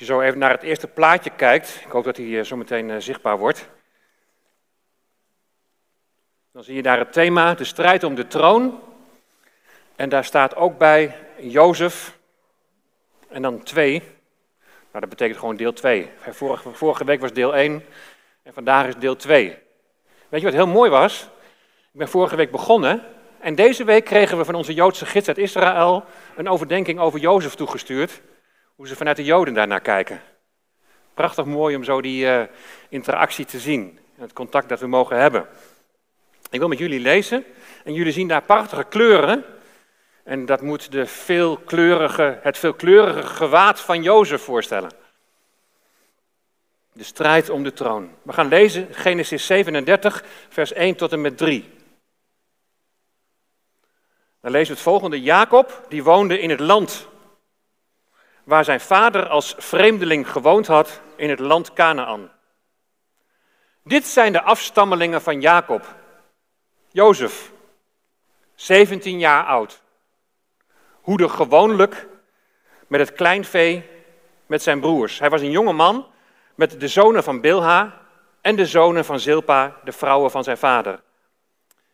je zo even naar het eerste plaatje kijkt, ik hoop dat hij zo meteen zichtbaar wordt. Dan zie je daar het thema, de strijd om de troon. En daar staat ook bij Jozef en dan 2. Nou, dat betekent gewoon deel 2. Vorige, vorige week was deel 1 en vandaag is deel 2. Weet je wat heel mooi was? Ik ben vorige week begonnen en deze week kregen we van onze Joodse gids uit Israël een overdenking over Jozef toegestuurd. Hoe ze vanuit de Joden daarnaar kijken. Prachtig mooi om zo die uh, interactie te zien. En het contact dat we mogen hebben. Ik wil met jullie lezen en jullie zien daar prachtige kleuren. En dat moet de veelkleurige, het veelkleurige gewaad van Jozef voorstellen. De strijd om de troon. We gaan lezen Genesis 37, vers 1 tot en met 3. Dan lezen we het volgende. Jacob, die woonde in het land waar zijn vader als vreemdeling gewoond had, in het land Canaan. Dit zijn de afstammelingen van Jacob. Jozef, 17 jaar oud, hoede gewoonlijk met het kleinvee met zijn broers. Hij was een jonge man met de zonen van Bilha en de zonen van Zilpa, de vrouwen van zijn vader.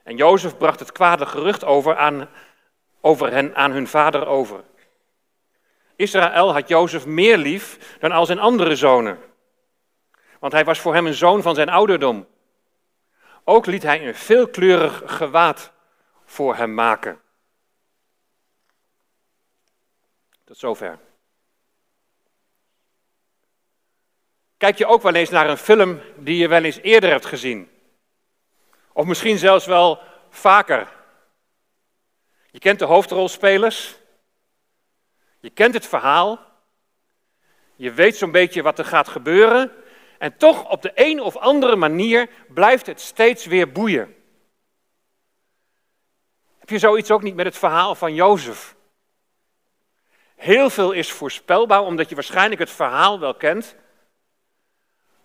En Jozef bracht het kwade gerucht over, aan, over hen aan hun vader over. Israël had Jozef meer lief dan al zijn andere zonen, want hij was voor hem een zoon van zijn ouderdom. Ook liet hij een veelkleurig gewaad voor hem maken. Tot zover. Kijk je ook wel eens naar een film die je wel eens eerder hebt gezien? Of misschien zelfs wel vaker. Je kent de hoofdrolspelers. Je kent het verhaal. Je weet zo'n beetje wat er gaat gebeuren. En toch op de een of andere manier blijft het steeds weer boeien. Heb je zoiets ook niet met het verhaal van Jozef? Heel veel is voorspelbaar, omdat je waarschijnlijk het verhaal wel kent.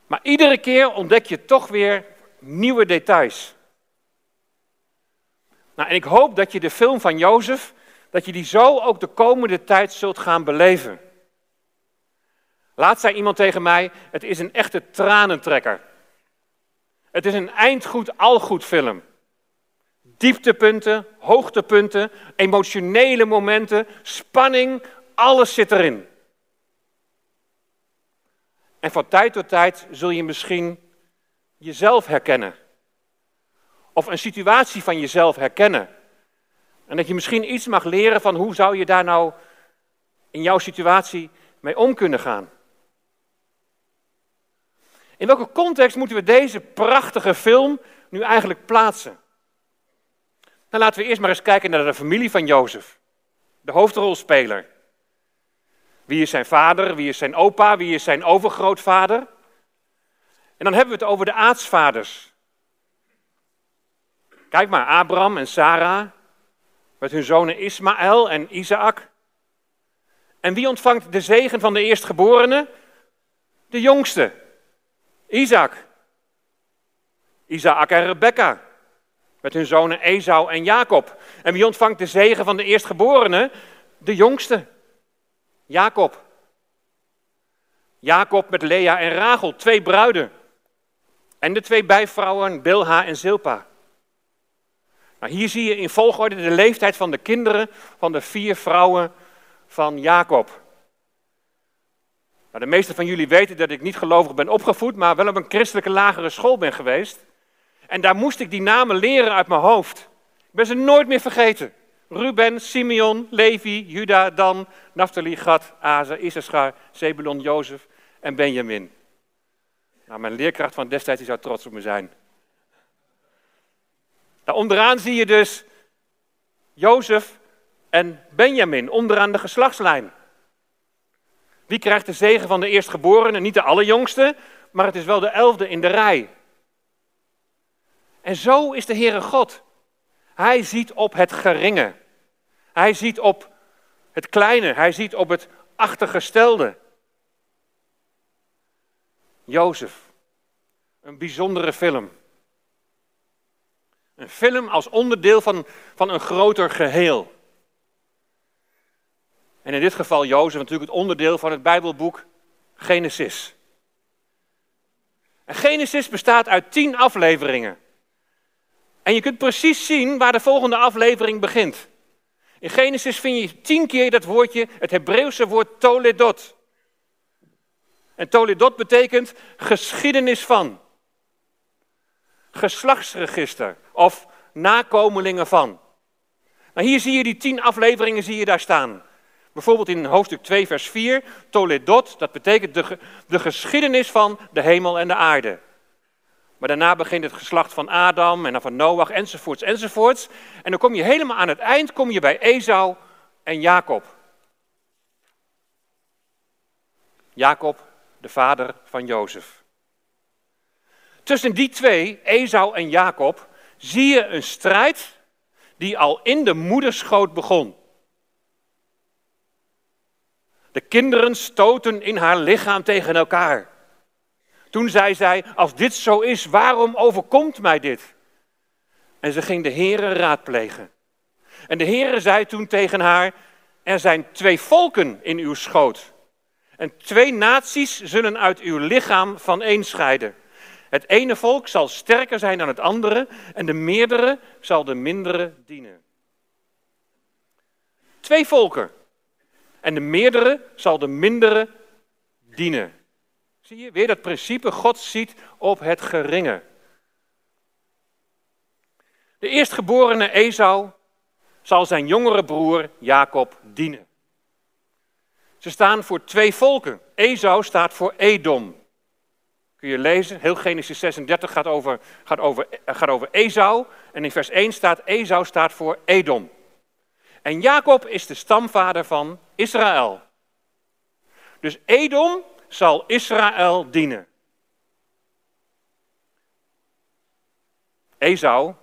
Maar iedere keer ontdek je toch weer nieuwe details. Nou, en ik hoop dat je de film van Jozef, dat je die zo ook de komende tijd zult gaan beleven. Laat zei iemand tegen mij, het is een echte tranentrekker. Het is een eindgoed, algoed film. Dieptepunten, hoogtepunten, emotionele momenten, spanning, alles zit erin. En van tijd tot tijd zul je misschien jezelf herkennen. Of een situatie van jezelf herkennen. En dat je misschien iets mag leren van hoe zou je daar nou in jouw situatie mee om kunnen gaan. In welke context moeten we deze prachtige film nu eigenlijk plaatsen? Dan laten we eerst maar eens kijken naar de familie van Jozef, de hoofdrolspeler. Wie is zijn vader, wie is zijn opa, wie is zijn overgrootvader? En dan hebben we het over de aartsvaders. Kijk maar, Abraham en Sarah, met hun zonen Ismaël en Isaac. En wie ontvangt de zegen van de eerstgeborene? De jongste, Isaac. Isaac en Rebecca. Met hun zonen Esau en Jacob. En wie ontvangt de zegen van de eerstgeborene? De jongste. Jacob. Jacob met Lea en Rachel, twee bruiden. En de twee bijvrouwen Bilha en Zilpa. Nou, hier zie je in volgorde de leeftijd van de kinderen van de vier vrouwen van Jacob. Nou, de meeste van jullie weten dat ik niet gelovig ben opgevoed, maar wel op een christelijke lagere school ben geweest. En daar moest ik die namen leren uit mijn hoofd. Ik ben ze nooit meer vergeten. Ruben, Simeon, Levi, Juda, Dan, Naphtali, Gad, Azer, Issachar, Zebulon, Jozef en Benjamin. Nou, mijn leerkracht van destijds zou trots op me zijn. Nou, onderaan zie je dus Jozef en Benjamin, onderaan de geslachtslijn. Wie krijgt de zegen van de eerstgeborene? Niet de allerjongste, maar het is wel de elfde in de rij. En zo is de Heere God. Hij ziet op het geringe. Hij ziet op het kleine. Hij ziet op het achtergestelde. Jozef. Een bijzondere film. Een film als onderdeel van, van een groter geheel. En in dit geval Jozef natuurlijk het onderdeel van het Bijbelboek Genesis. En Genesis bestaat uit tien afleveringen. En je kunt precies zien waar de volgende aflevering begint. In Genesis vind je tien keer dat woordje, het Hebreeuwse woord toledot. En toledot betekent geschiedenis van. Geslachtsregister of nakomelingen van. Nou, hier zie je die tien afleveringen zie je daar staan. Bijvoorbeeld in hoofdstuk 2, vers 4, Toledot, dat betekent de, de geschiedenis van de hemel en de aarde. Maar daarna begint het geslacht van Adam en dan van Noach enzovoorts enzovoorts. En dan kom je helemaal aan het eind, kom je bij Esau en Jacob. Jacob, de vader van Jozef. Tussen die twee, Esau en Jacob, zie je een strijd die al in de moederschoot begon. De kinderen stoten in haar lichaam tegen elkaar. Toen zei zij, als dit zo is, waarom overkomt mij dit? En ze ging de Heere raadplegen. En de Heere zei toen tegen haar, er zijn twee volken in uw schoot. En twee naties zullen uit uw lichaam van één scheiden. Het ene volk zal sterker zijn dan het andere en de meerdere zal de mindere dienen. Twee volken. En de meerdere zal de mindere dienen. Zie je weer dat principe, God ziet op het geringe. De eerstgeborene Esau zal zijn jongere broer Jacob dienen. Ze staan voor twee volken. Esau staat voor Edom. Kun je lezen, heel Genesis 36 gaat over, gaat over, gaat over Esau. En in vers 1 staat, Esau staat voor Edom. En Jacob is de stamvader van Israël. Dus Edom zal Israël dienen. Esau,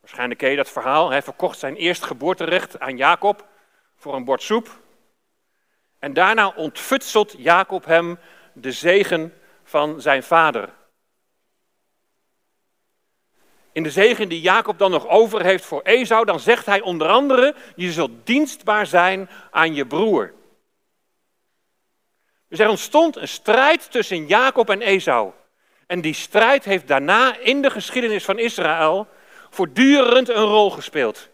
waarschijnlijk ken je dat verhaal, hij verkocht zijn eerstgeboorterecht aan Jacob voor een bord soep. En daarna ontfutselt Jacob hem de zegen van zijn vader. In de zegen die Jacob dan nog over heeft voor Esau, dan zegt hij onder andere: Je zult dienstbaar zijn aan je broer. Dus er ontstond een strijd tussen Jacob en Esau. En die strijd heeft daarna in de geschiedenis van Israël voortdurend een rol gespeeld.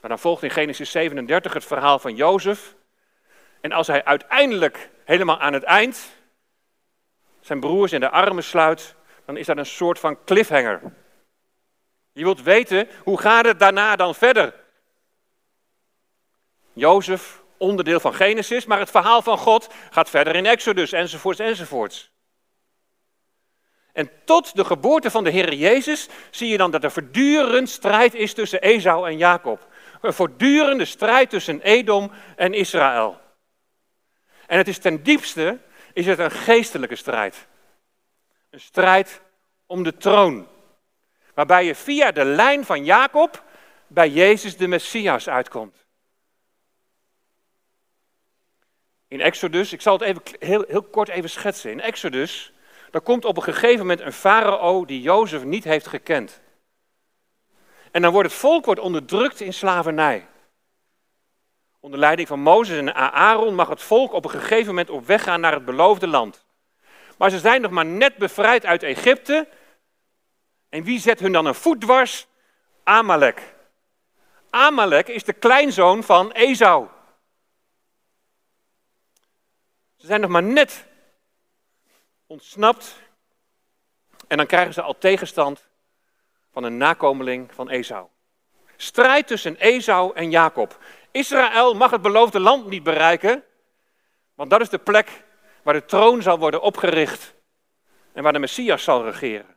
Maar dan volgt in Genesis 37 het verhaal van Jozef. En als hij uiteindelijk helemaal aan het eind zijn broers in de armen sluit, dan is dat een soort van cliffhanger. Je wilt weten, hoe gaat het daarna dan verder? Jozef, onderdeel van Genesis, maar het verhaal van God gaat verder in Exodus, enzovoorts, enzovoorts. En tot de geboorte van de Heer Jezus zie je dan dat er voortdurend strijd is tussen Esau en Jacob. Een voortdurende strijd tussen Edom en Israël. En het is ten diepste is het een geestelijke strijd. Een strijd om de troon. Waarbij je via de lijn van Jacob bij Jezus de Messias uitkomt. In Exodus, ik zal het even heel, heel kort even schetsen. In Exodus, daar komt op een gegeven moment een farao die Jozef niet heeft gekend. En dan wordt het volk wordt onderdrukt in slavernij. Onder leiding van Mozes en Aaron mag het volk op een gegeven moment op weg gaan naar het beloofde land. Maar ze zijn nog maar net bevrijd uit Egypte. En wie zet hun dan een voet dwars? Amalek. Amalek is de kleinzoon van Esau. Ze zijn nog maar net ontsnapt. En dan krijgen ze al tegenstand van een nakomeling van Esau. Strijd tussen Esau en Jacob. Israël mag het beloofde land niet bereiken, want dat is de plek waar de troon zal worden opgericht en waar de Messias zal regeren.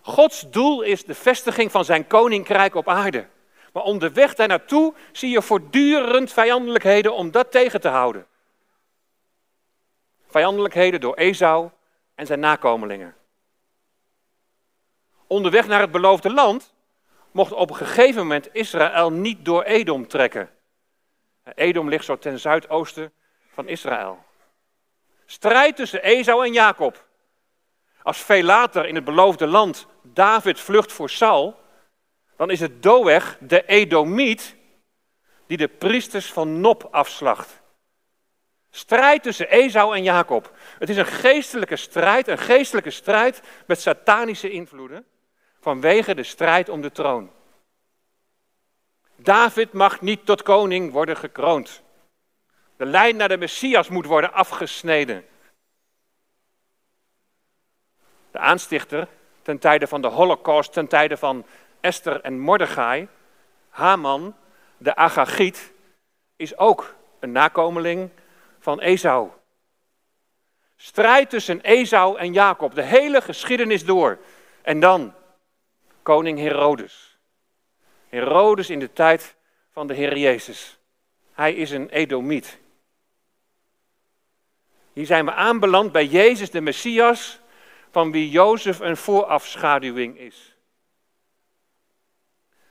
Gods doel is de vestiging van zijn koninkrijk op aarde. Maar onderweg daar naartoe zie je voortdurend vijandelijkheden om dat tegen te houden. Vijandelijkheden door Esau en zijn nakomelingen. Onderweg naar het beloofde land mocht op een gegeven moment Israël niet door Edom trekken. Edom ligt zo ten zuidoosten van Israël. Strijd tussen Esau en Jacob. Als veel later in het beloofde land David vlucht voor Saul, dan is het Doeg, de Edomiet, die de priesters van Nop afslacht. Strijd tussen Esau en Jacob. Het is een geestelijke strijd, een geestelijke strijd met satanische invloeden vanwege de strijd om de troon. David mag niet tot koning worden gekroond. De lijn naar de Messias moet worden afgesneden. De aanstichter ten tijde van de Holocaust, ten tijde van Esther en Mordechai, Haman, de Agagiet, is ook een nakomeling van Esau. Strijd tussen Esau en Jacob, de hele geschiedenis door. En dan koning Herodes. Herodes in de tijd van de Heer Jezus. Hij is een Edomiet. Hier zijn we aanbeland bij Jezus de Messias, van wie Jozef een voorafschaduwing is.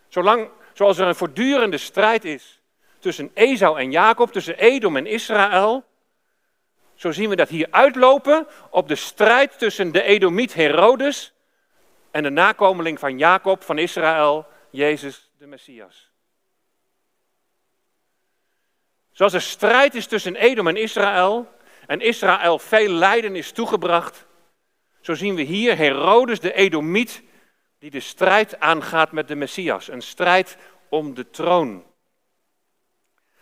Zolang, zoals er een voortdurende strijd is tussen Esau en Jacob, tussen Edom en Israël, zo zien we dat hier uitlopen op de strijd tussen de Edomiet Herodes en de nakomeling van Jacob van Israël, Jezus de Messias. Zoals er strijd is tussen Edom en Israël en Israël veel lijden is toegebracht, zo zien we hier Herodes de Edomiet die de strijd aangaat met de Messias. Een strijd om de troon.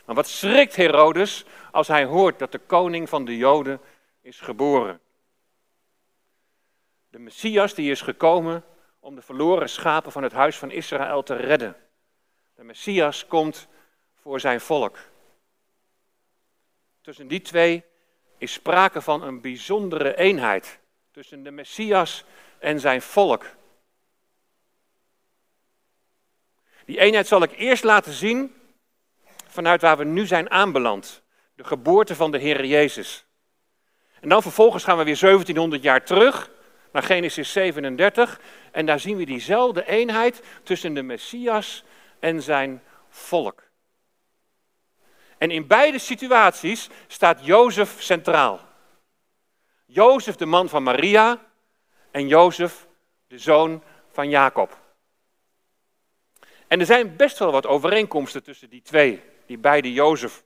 Maar wat schrikt Herodes als hij hoort dat de koning van de Joden is geboren? De Messias die is gekomen om de verloren schapen van het huis van Israël te redden. De Messias komt voor zijn volk. Tussen die twee is sprake van een bijzondere eenheid. Tussen de Messias en zijn volk. Die eenheid zal ik eerst laten zien vanuit waar we nu zijn aanbeland. De geboorte van de Heer Jezus. En dan vervolgens gaan we weer 1700 jaar terug naar Genesis 37. En daar zien we diezelfde eenheid tussen de Messias en zijn volk. En in beide situaties staat Jozef centraal. Jozef, de man van Maria, en Jozef, de zoon van Jacob. En er zijn best wel wat overeenkomsten tussen die twee, die beide Jozef.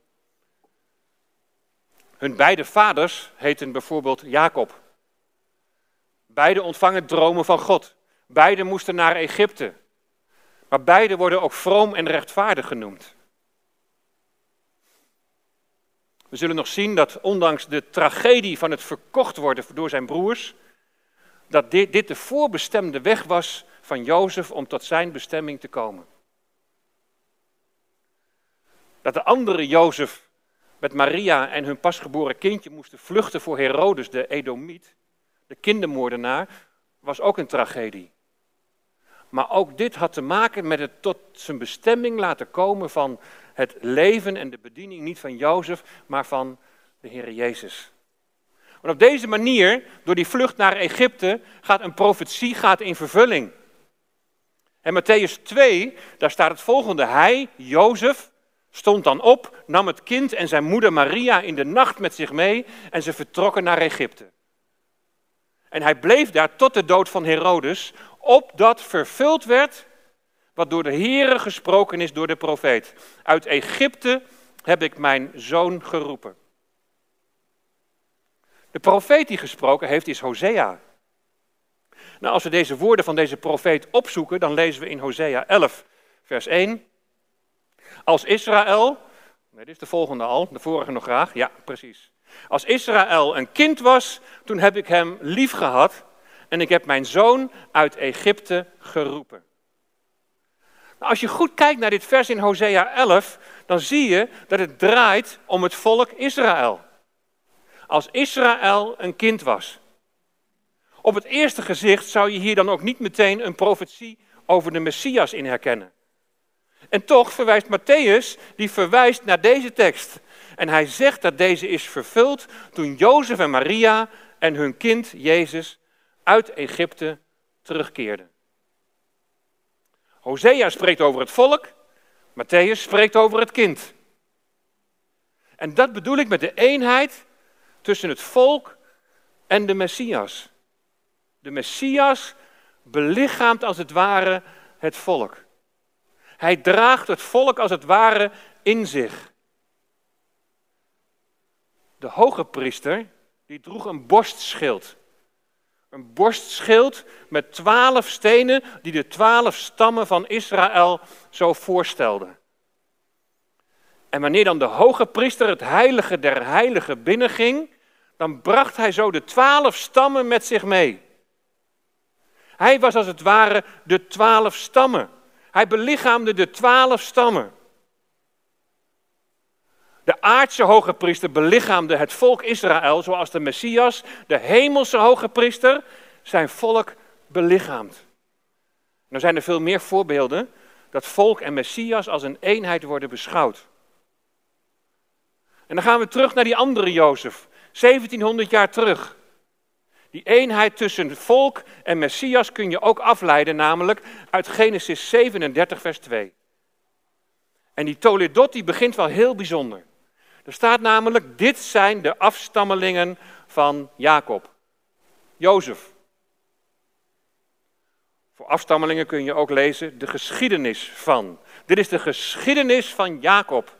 Hun beide vaders heten bijvoorbeeld Jacob. Beide ontvangen dromen van God. Beide moesten naar Egypte. Maar beide worden ook vroom en rechtvaardig genoemd. We zullen nog zien dat ondanks de tragedie van het verkocht worden door zijn broers, dat dit, dit de voorbestemde weg was van Jozef om tot zijn bestemming te komen. Dat de andere Jozef met Maria en hun pasgeboren kindje moesten vluchten voor Herodes, de Edomiet, de kindermoordenaar, was ook een tragedie. Maar ook dit had te maken met het tot zijn bestemming laten komen van het leven en de bediening niet van Jozef, maar van de Heer Jezus. Want op deze manier, door die vlucht naar Egypte, gaat een profetie gaat in vervulling. En Matthäus 2, daar staat het volgende. Hij, Jozef, stond dan op, nam het kind en zijn moeder Maria in de nacht met zich mee en ze vertrokken naar Egypte. En hij bleef daar tot de dood van Herodes, opdat vervuld werd wat door de Heere gesproken is door de profeet. Uit Egypte heb ik mijn zoon geroepen. De profeet die gesproken heeft is Hosea. Nou, als we deze woorden van deze profeet opzoeken, dan lezen we in Hosea 11, vers 1. Als Israël, nee, dit is de volgende al, de vorige nog graag, ja, precies. Als Israël een kind was, toen heb ik hem lief gehad en ik heb mijn zoon uit Egypte geroepen. Nou, als je goed kijkt naar dit vers in Hosea 11, dan zie je dat het draait om het volk Israël. Als Israël een kind was. Op het eerste gezicht zou je hier dan ook niet meteen een profetie over de Messias in herkennen. En toch verwijst Matthäus, die verwijst naar deze tekst. En hij zegt dat deze is vervuld toen Jozef en Maria en hun kind Jezus uit Egypte terugkeerden. Hosea spreekt over het volk, Matthäus spreekt over het kind. En dat bedoel ik met de eenheid tussen het volk en de Messias. De Messias belichaamt als het ware het volk. Hij draagt het volk als het ware in zich. De hoge priester, die droeg een borstschild. Een borstschild met twaalf stenen die de twaalf stammen van Israël zo voorstelden. En wanneer dan de hoge priester het heilige der heiligen binnenging, dan bracht hij zo de twaalf stammen met zich mee. Hij was als het ware de twaalf stammen. Hij belichaamde de twaalf stammen. De aardse hoge priester belichaamde het volk Israël, zoals de Messias, de hemelse hoge priester, zijn volk belichaamt. Nou zijn er veel meer voorbeelden dat volk en Messias als een eenheid worden beschouwd. En dan gaan we terug naar die andere Jozef, 1700 jaar terug. Die eenheid tussen volk en Messias kun je ook afleiden, namelijk uit Genesis 37, vers 2. En die Toledot die begint wel heel bijzonder. Er staat namelijk, dit zijn de afstammelingen van Jacob. Jozef. Voor afstammelingen kun je ook lezen de geschiedenis van. Dit is de geschiedenis van Jacob.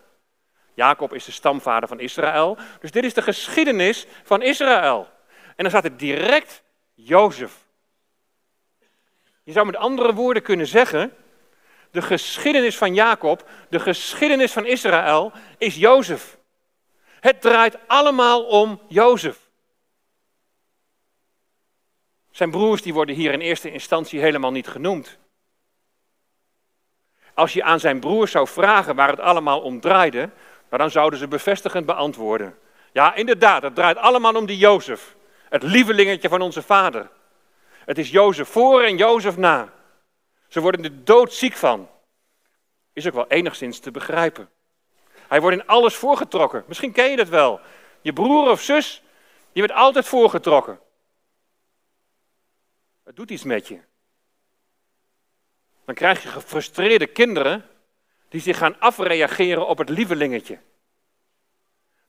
Jacob is de stamvader van Israël. Dus dit is de geschiedenis van Israël. En dan staat er direct Jozef. Je zou met andere woorden kunnen zeggen, de geschiedenis van Jacob, de geschiedenis van Israël is Jozef. Het draait allemaal om Jozef. Zijn broers die worden hier in eerste instantie helemaal niet genoemd. Als je aan zijn broers zou vragen waar het allemaal om draaide, dan zouden ze bevestigend beantwoorden. Ja, inderdaad, het draait allemaal om die Jozef. Het lievelingetje van onze vader. Het is Jozef voor en Jozef na. Ze worden er doodziek van. Is ook wel enigszins te begrijpen. Hij wordt in alles voorgetrokken. Misschien ken je dat wel. Je broer of zus, die wordt altijd voorgetrokken. Het doet iets met je. Dan krijg je gefrustreerde kinderen die zich gaan afreageren op het lievelingetje.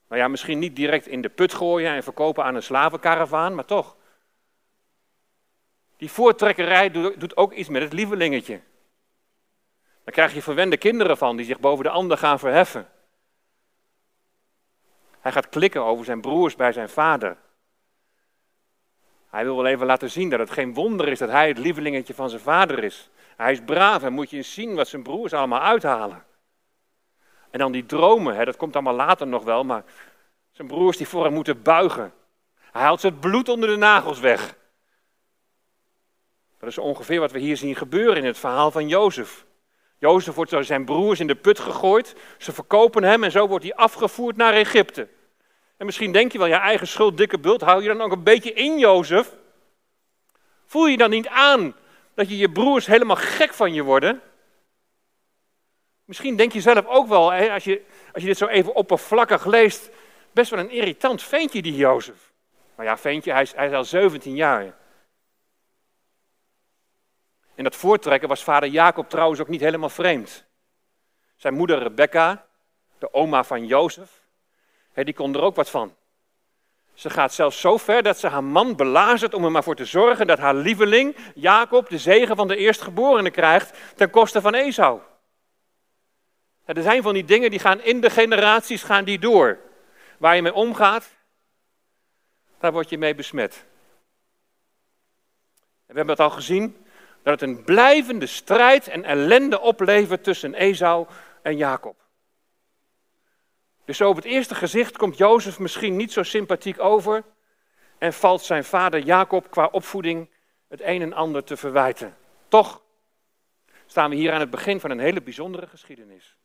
Nou ja, misschien niet direct in de put gooien en verkopen aan een slavenkaravaan, maar toch. Die voortrekkerij doet ook iets met het lievelingetje. Dan krijg je verwende kinderen van die zich boven de ander gaan verheffen. Hij gaat klikken over zijn broers bij zijn vader. Hij wil wel even laten zien dat het geen wonder is dat hij het lievelingetje van zijn vader is. Hij is braaf en moet je eens zien wat zijn broers allemaal uithalen. En dan die dromen, hè, dat komt allemaal later nog wel, maar zijn broers die voor hem moeten buigen. Hij haalt ze het bloed onder de nagels weg. Dat is ongeveer wat we hier zien gebeuren in het verhaal van Jozef. Jozef wordt door zijn broers in de put gegooid, ze verkopen hem en zo wordt hij afgevoerd naar Egypte. En misschien denk je wel, je eigen schuld, dikke bult, hou je dan ook een beetje in, Jozef? Voel je dan niet aan dat je je broers helemaal gek van je worden? Misschien denk je zelf ook wel, als je, als je dit zo even oppervlakkig leest, best wel een irritant ventje die Jozef. Maar ja, ventje, hij is, hij is al 17 jaar. En dat voortrekken was vader Jacob trouwens ook niet helemaal vreemd. Zijn moeder Rebecca, de oma van Jozef, die kon er ook wat van. Ze gaat zelfs zo ver dat ze haar man belazert om er maar voor te zorgen dat haar lieveling, Jacob, de zegen van de eerstgeborene krijgt ten koste van Esau. Er zijn van die dingen die gaan in de generaties gaan die door. Waar je mee omgaat, daar word je mee besmet. we hebben het al gezien, dat het een blijvende strijd en ellende oplevert tussen Esau en Jacob. Dus op het eerste gezicht komt Jozef misschien niet zo sympathiek over en valt zijn vader Jacob qua opvoeding het een en ander te verwijten. Toch staan we hier aan het begin van een hele bijzondere geschiedenis.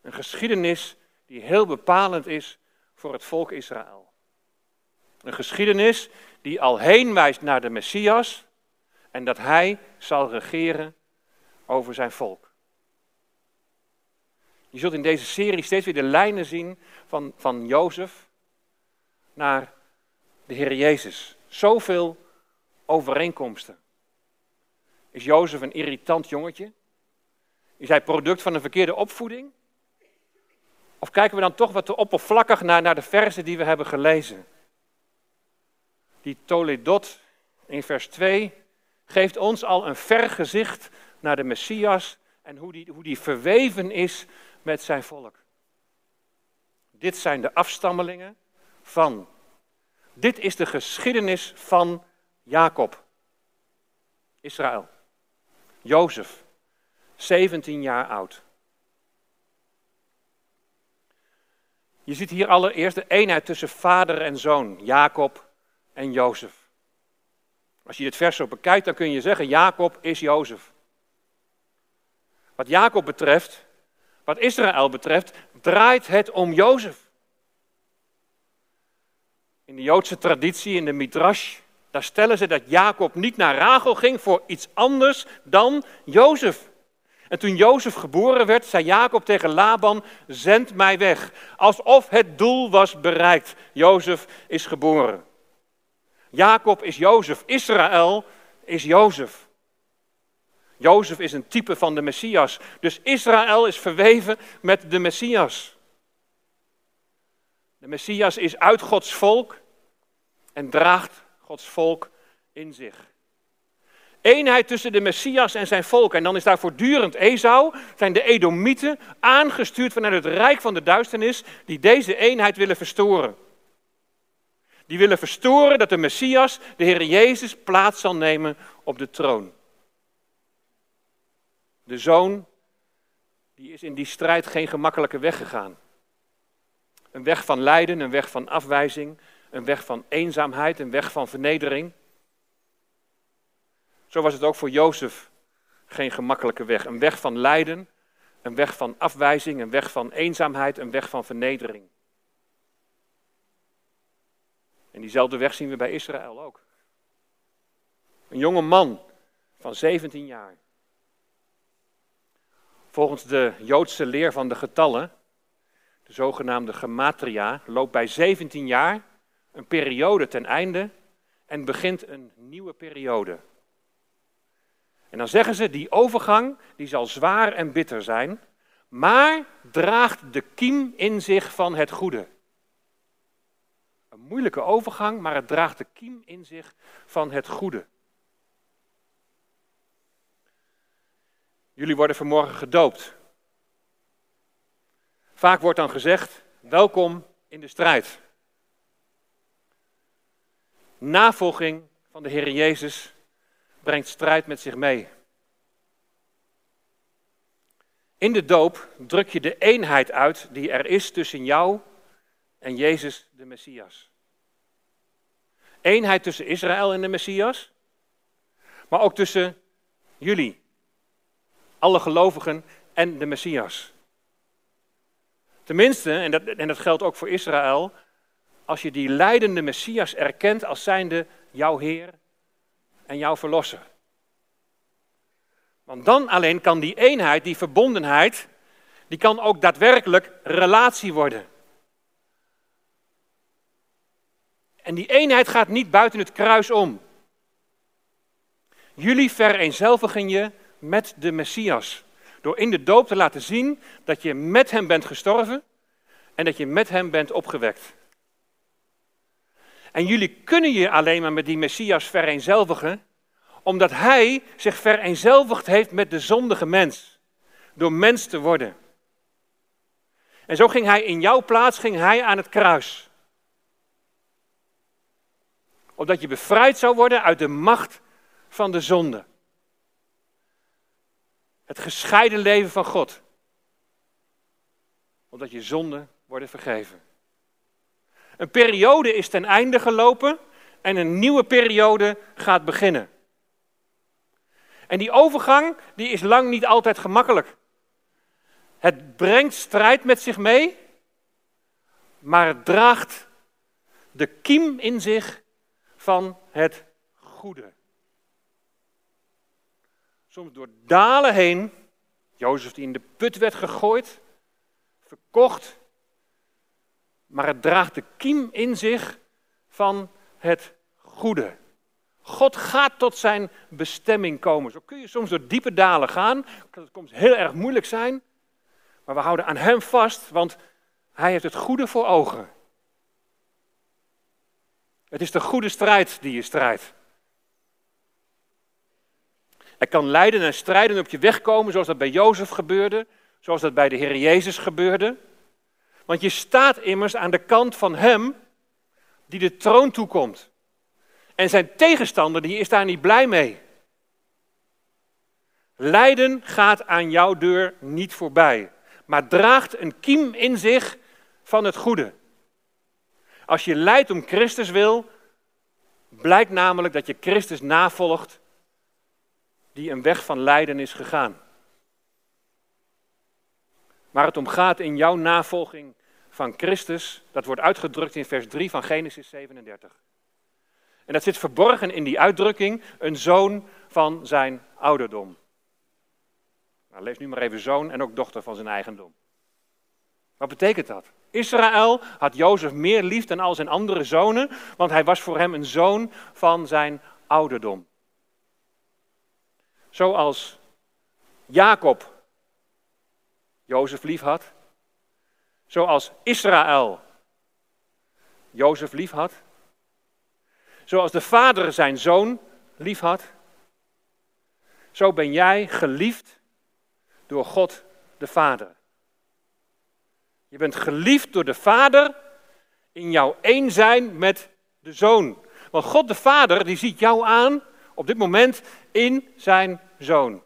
Een geschiedenis die heel bepalend is voor het volk Israël. Een geschiedenis die al heen wijst naar de Messias en dat hij zal regeren over zijn volk. Je zult in deze serie steeds weer de lijnen zien van, van Jozef naar de Heer Jezus. Zoveel overeenkomsten. Is Jozef een irritant jongetje? Is hij product van een verkeerde opvoeding? Of kijken we dan toch wat te oppervlakkig naar, naar de versen die we hebben gelezen? Die Toledot in vers 2 geeft ons al een vergezicht naar de Messias en hoe die, hoe die verweven is met zijn volk. Dit zijn de afstammelingen van. Dit is de geschiedenis van Jacob, Israël. Jozef, 17 jaar oud. Je ziet hier allereerst de eenheid tussen vader en zoon, Jacob en Jozef. Als je dit vers zo bekijkt, dan kun je zeggen, Jacob is Jozef. Wat Jacob betreft, wat Israël betreft, draait het om Jozef. In de Joodse traditie, in de Midrash, daar stellen ze dat Jacob niet naar Rachel ging voor iets anders dan Jozef. En toen Jozef geboren werd, zei Jacob tegen Laban: Zend mij weg. Alsof het doel was bereikt. Jozef is geboren. Jacob is Jozef. Israël is Jozef. Jozef is een type van de Messias. Dus Israël is verweven met de Messias. De Messias is uit Gods volk en draagt Gods volk in zich. Eenheid tussen de Messias en zijn volk. En dan is daar voortdurend Esau, zijn de Edomieten, aangestuurd vanuit het rijk van de duisternis, die deze eenheid willen verstoren. Die willen verstoren dat de Messias, de Heer Jezus, plaats zal nemen op de troon. De zoon, die is in die strijd geen gemakkelijke weg gegaan. Een weg van lijden, een weg van afwijzing, een weg van eenzaamheid, een weg van vernedering. Zo was het ook voor Jozef geen gemakkelijke weg. Een weg van lijden, een weg van afwijzing, een weg van eenzaamheid, een weg van vernedering. En diezelfde weg zien we bij Israël ook. Een jonge man van 17 jaar. Volgens de Joodse leer van de getallen, de zogenaamde gematria, loopt bij 17 jaar een periode ten einde en begint een nieuwe periode. En dan zeggen ze, die overgang die zal zwaar en bitter zijn, maar draagt de kiem in zich van het goede. Een moeilijke overgang, maar het draagt de kiem in zich van het goede. Jullie worden vanmorgen gedoopt. Vaak wordt dan gezegd, welkom in de strijd. Navolging van de Heer Jezus brengt strijd met zich mee. In de doop druk je de eenheid uit die er is tussen jou en Jezus de Messias. Eenheid tussen Israël en de Messias, maar ook tussen jullie, alle gelovigen en de Messias. Tenminste, en dat, en dat geldt ook voor Israël, als je die leidende Messias erkent als zijnde jouw Heer en jouw Verlosser. Want dan alleen kan die eenheid, die verbondenheid, die kan ook daadwerkelijk relatie worden. En die eenheid gaat niet buiten het kruis om. Jullie vereenzelvigen je met de Messias. Door in de doop te laten zien dat je met hem bent gestorven en dat je met hem bent opgewekt. En jullie kunnen je alleen maar met die Messias vereenzelvigen, omdat hij zich vereenzelvigd heeft met de zondige mens. Door mens te worden. En zo ging hij in jouw plaats, ging hij aan het kruis. Opdat je bevrijd zou worden uit de macht van de zonde. Het gescheiden leven van God. Opdat je zonden worden vergeven. Een periode is ten einde gelopen en een nieuwe periode gaat beginnen. En die overgang die is lang niet altijd gemakkelijk. Het brengt strijd met zich mee, maar het draagt de kiem in zich van het goede. Soms door dalen heen, Jozef die in de put werd gegooid, verkocht, maar het draagt de kiem in zich van het goede. God gaat tot zijn bestemming komen. Zo kun je soms door diepe dalen gaan. Dat kan heel erg moeilijk zijn. Maar we houden aan Hem vast, want Hij heeft het goede voor ogen. Het is de goede strijd die je strijdt. Er kan lijden en strijden op je weg komen, zoals dat bij Jozef gebeurde. zoals dat bij de Heer Jezus gebeurde. Want je staat immers aan de kant van Hem die de troon toekomt. En zijn tegenstander die is daar niet blij mee. Lijden gaat aan jouw deur niet voorbij, maar draagt een kiem in zich van het goede. Als je lijdt om Christus wil, blijkt namelijk dat je Christus navolgt die een weg van lijden is gegaan. Waar het om gaat in jouw navolging van Christus, dat wordt uitgedrukt in vers 3 van Genesis 37. En dat zit verborgen in die uitdrukking, een zoon van zijn ouderdom. Nou, lees nu maar even zoon en ook dochter van zijn eigendom. Wat betekent dat? Israël had Jozef meer lief dan al zijn andere zonen, want hij was voor hem een zoon van zijn ouderdom. Zoals Jacob Jozef lief had, zoals Israël Jozef lief had, zoals de vader zijn zoon lief had, zo ben jij geliefd door God de Vader. Je bent geliefd door de Vader in jouw één zijn met de Zoon. Want God de Vader die ziet jou aan op dit moment in zijn Zoon.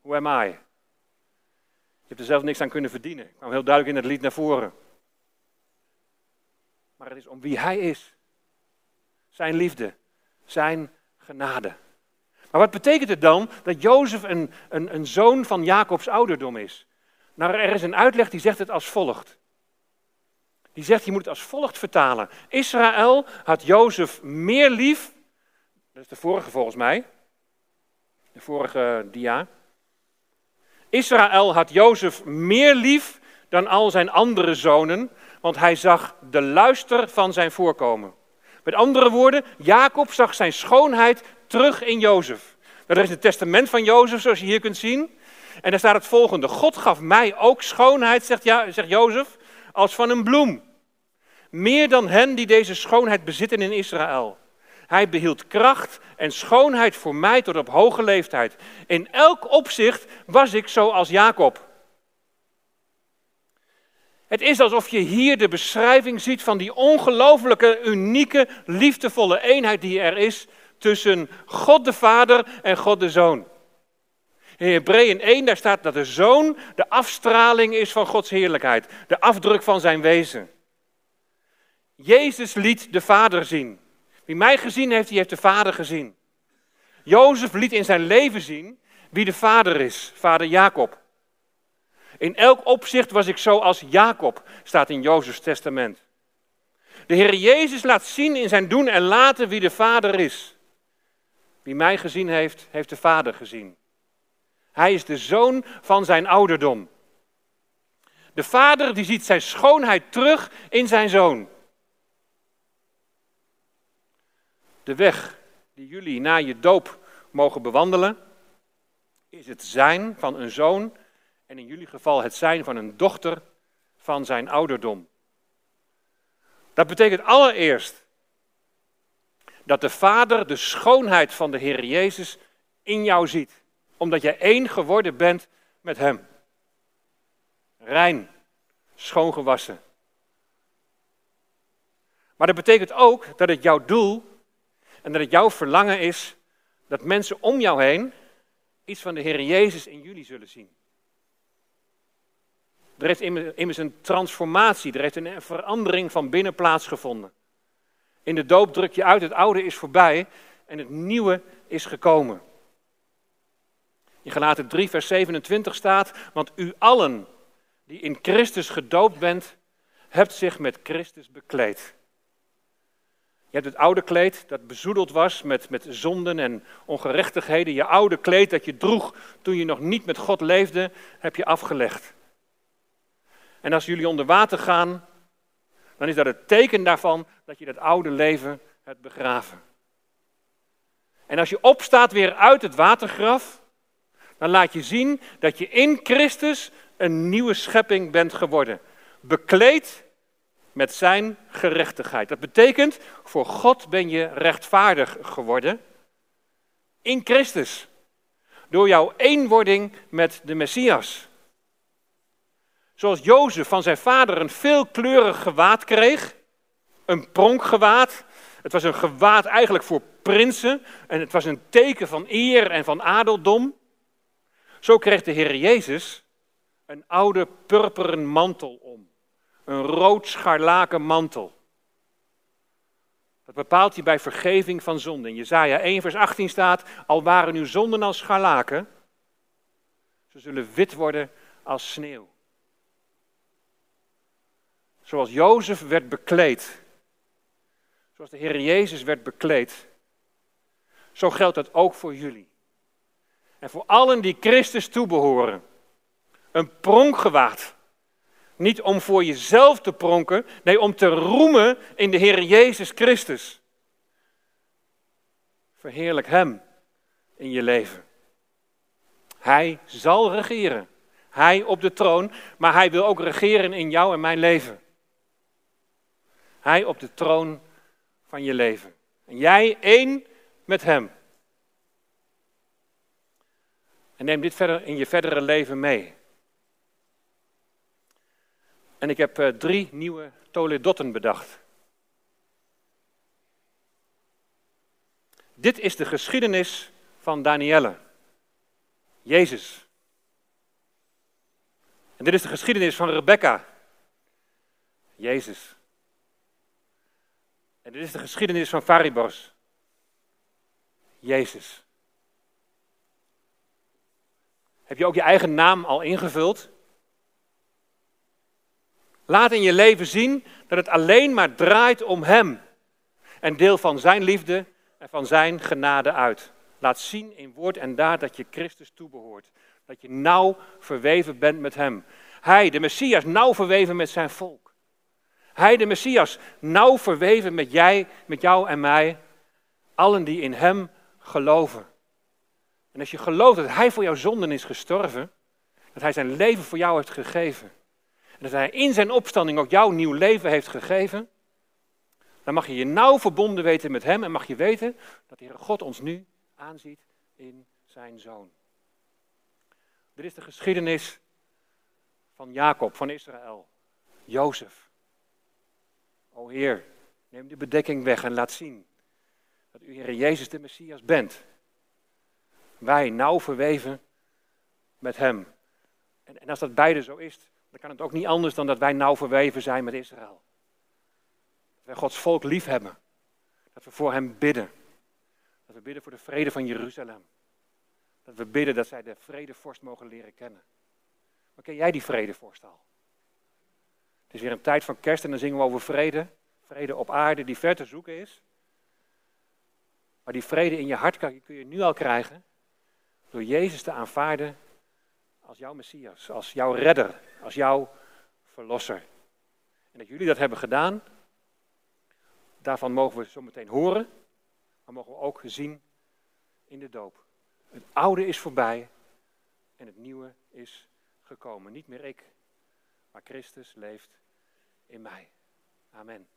Hoe am I? Je hebt er zelf niks aan kunnen verdienen. Ik kwam heel duidelijk in het lied naar voren. Maar het is om wie Hij is. Zijn liefde, zijn genade. Maar wat betekent het dan dat Jozef een, een, een zoon van Jacobs ouderdom is? Nou, er is een uitleg die zegt het als volgt. Die zegt, je moet het als volgt vertalen. Israël had Jozef meer lief, dat is de vorige volgens mij, de vorige dia. Israël had Jozef meer lief dan al zijn andere zonen, want hij zag de luister van zijn voorkomen. Met andere woorden, Jacob zag zijn schoonheid terug in Jozef. Er is het testament van Jozef, zoals je hier kunt zien. En daar staat het volgende. God gaf mij ook schoonheid, zegt, ja, zegt Jozef, als van een bloem. Meer dan hen die deze schoonheid bezitten in Israël. Hij behield kracht en schoonheid voor mij tot op hoge leeftijd. In elk opzicht was ik zoals Jacob. Het is alsof je hier de beschrijving ziet van die ongelooflijke, unieke, liefdevolle eenheid die er is tussen God de Vader en God de Zoon. In Hebreeën 1 daar staat dat de Zoon de afstraling is van Gods heerlijkheid, de afdruk van zijn wezen. Jezus liet de Vader zien. Wie mij gezien heeft, die heeft de Vader gezien. Jozef liet in zijn leven zien wie de Vader is, vader Jacob. In elk opzicht was ik zo als Jacob, staat in Jozefs testament. De Heer Jezus laat zien in zijn doen en laten wie de Vader is. Wie mij gezien heeft, heeft de Vader gezien. Hij is de zoon van zijn ouderdom. De Vader die ziet zijn schoonheid terug in zijn zoon. De weg die jullie na je doop mogen bewandelen, is het zijn van een zoon en in jullie geval het zijn van een dochter van zijn ouderdom. Dat betekent allereerst dat de Vader de schoonheid van de Heer Jezus in jou ziet, omdat jij één geworden bent met Hem. Rein, schoongewassen. Maar dat betekent ook dat het jouw doel en dat het jouw verlangen is dat mensen om jou heen iets van de Heer Jezus in jullie zullen zien. Er heeft immers een transformatie, er heeft een verandering van binnen plaatsgevonden. In de doop druk je uit, het oude is voorbij en het nieuwe is gekomen. In Galaten 3, vers 27 staat, want u allen die in Christus gedoopt bent, hebt zich met Christus bekleed. Je hebt het oude kleed dat bezoedeld was met, met zonden en ongerechtigheden. Je oude kleed dat je droeg toen je nog niet met God leefde, heb je afgelegd. En als jullie onder water gaan, dan is dat het teken daarvan dat je dat oude leven hebt begraven. En als je opstaat weer uit het watergraf, dan laat je zien dat je in Christus een nieuwe schepping bent geworden. Bekleed met zijn gerechtigheid. Dat betekent, voor God ben je rechtvaardig geworden in Christus. door jouw eenwording met de Messias. Zoals Jozef van zijn vader een veelkleurig gewaad kreeg, een pronkgewaad. Het was een gewaad eigenlijk voor prinsen en het was een teken van eer en van adeldom. Zo kreeg de Heer Jezus een oude purperen mantel om, een rood scharlaken mantel. Dat bepaalt hij bij vergeving van zonden. In Jezaja 1 vers 18 staat, al waren uw zonden als scharlaken, ze zullen wit worden als sneeuw. Zoals Jozef werd bekleed, zoals de Heer Jezus werd bekleed, zo geldt dat ook voor jullie. En voor allen die Christus toebehoren. Een pronkgewaad. Niet om voor jezelf te pronken, nee, om te roemen in de Heer Jezus Christus. Verheerlijk Hem in je leven. Hij zal regeren. Hij op de troon, maar Hij wil ook regeren in jou en mijn leven. Hij op de troon van je leven. En jij één met Hem. En neem dit verder in je verdere leven mee. En ik heb uh, drie nieuwe toledotten bedacht. Dit is de geschiedenis van Danielle. Jezus. En dit is de geschiedenis van Rebecca. Jezus. En dit is de geschiedenis van Faribos. Jezus. Heb je ook je eigen naam al ingevuld? Laat in je leven zien dat het alleen maar draait om Hem. En deel van Zijn liefde en van Zijn genade uit. Laat zien in woord en daad dat je Christus toebehoort. Dat je nauw verweven bent met Hem. Hij, de Messias, nauw verweven met zijn volk. Hij, de Messias, nauw verweven met jij, met jou en mij. Allen die in Hem geloven. En als je gelooft dat Hij voor jouw zonden is gestorven, dat Hij zijn leven voor jou heeft gegeven, en dat Hij in zijn opstanding ook jouw nieuw leven heeft gegeven, dan mag je je nauw verbonden weten met Hem en mag je weten dat de Heere God ons nu aanziet in zijn Zoon. Dit is de geschiedenis van Jacob, van Israël, Jozef. O Heer, neem de bedekking weg en laat zien dat u Heer Jezus de Messias bent wij nauw verweven met Hem. En, en als dat beide zo is, dan kan het ook niet anders dan dat wij nauw verweven zijn met Israël. Dat wij Gods volk lief hebben. Dat we voor Hem bidden. Dat we bidden voor de vrede van Jeruzalem. Dat we bidden dat zij de vredevorst mogen leren kennen. Maar ken jij die vredevorst al? Het is weer een tijd van kerst en dan zingen we over vrede. Vrede op aarde die ver te zoeken is. Maar die vrede in je hart kun je nu al krijgen door Jezus te aanvaarden als jouw Messias, als jouw redder, als jouw verlosser. En dat jullie dat hebben gedaan, daarvan mogen we zo meteen horen, maar mogen we ook zien in de doop. Het oude is voorbij en het nieuwe is gekomen. Niet meer ik, maar Christus leeft in mij. Amen.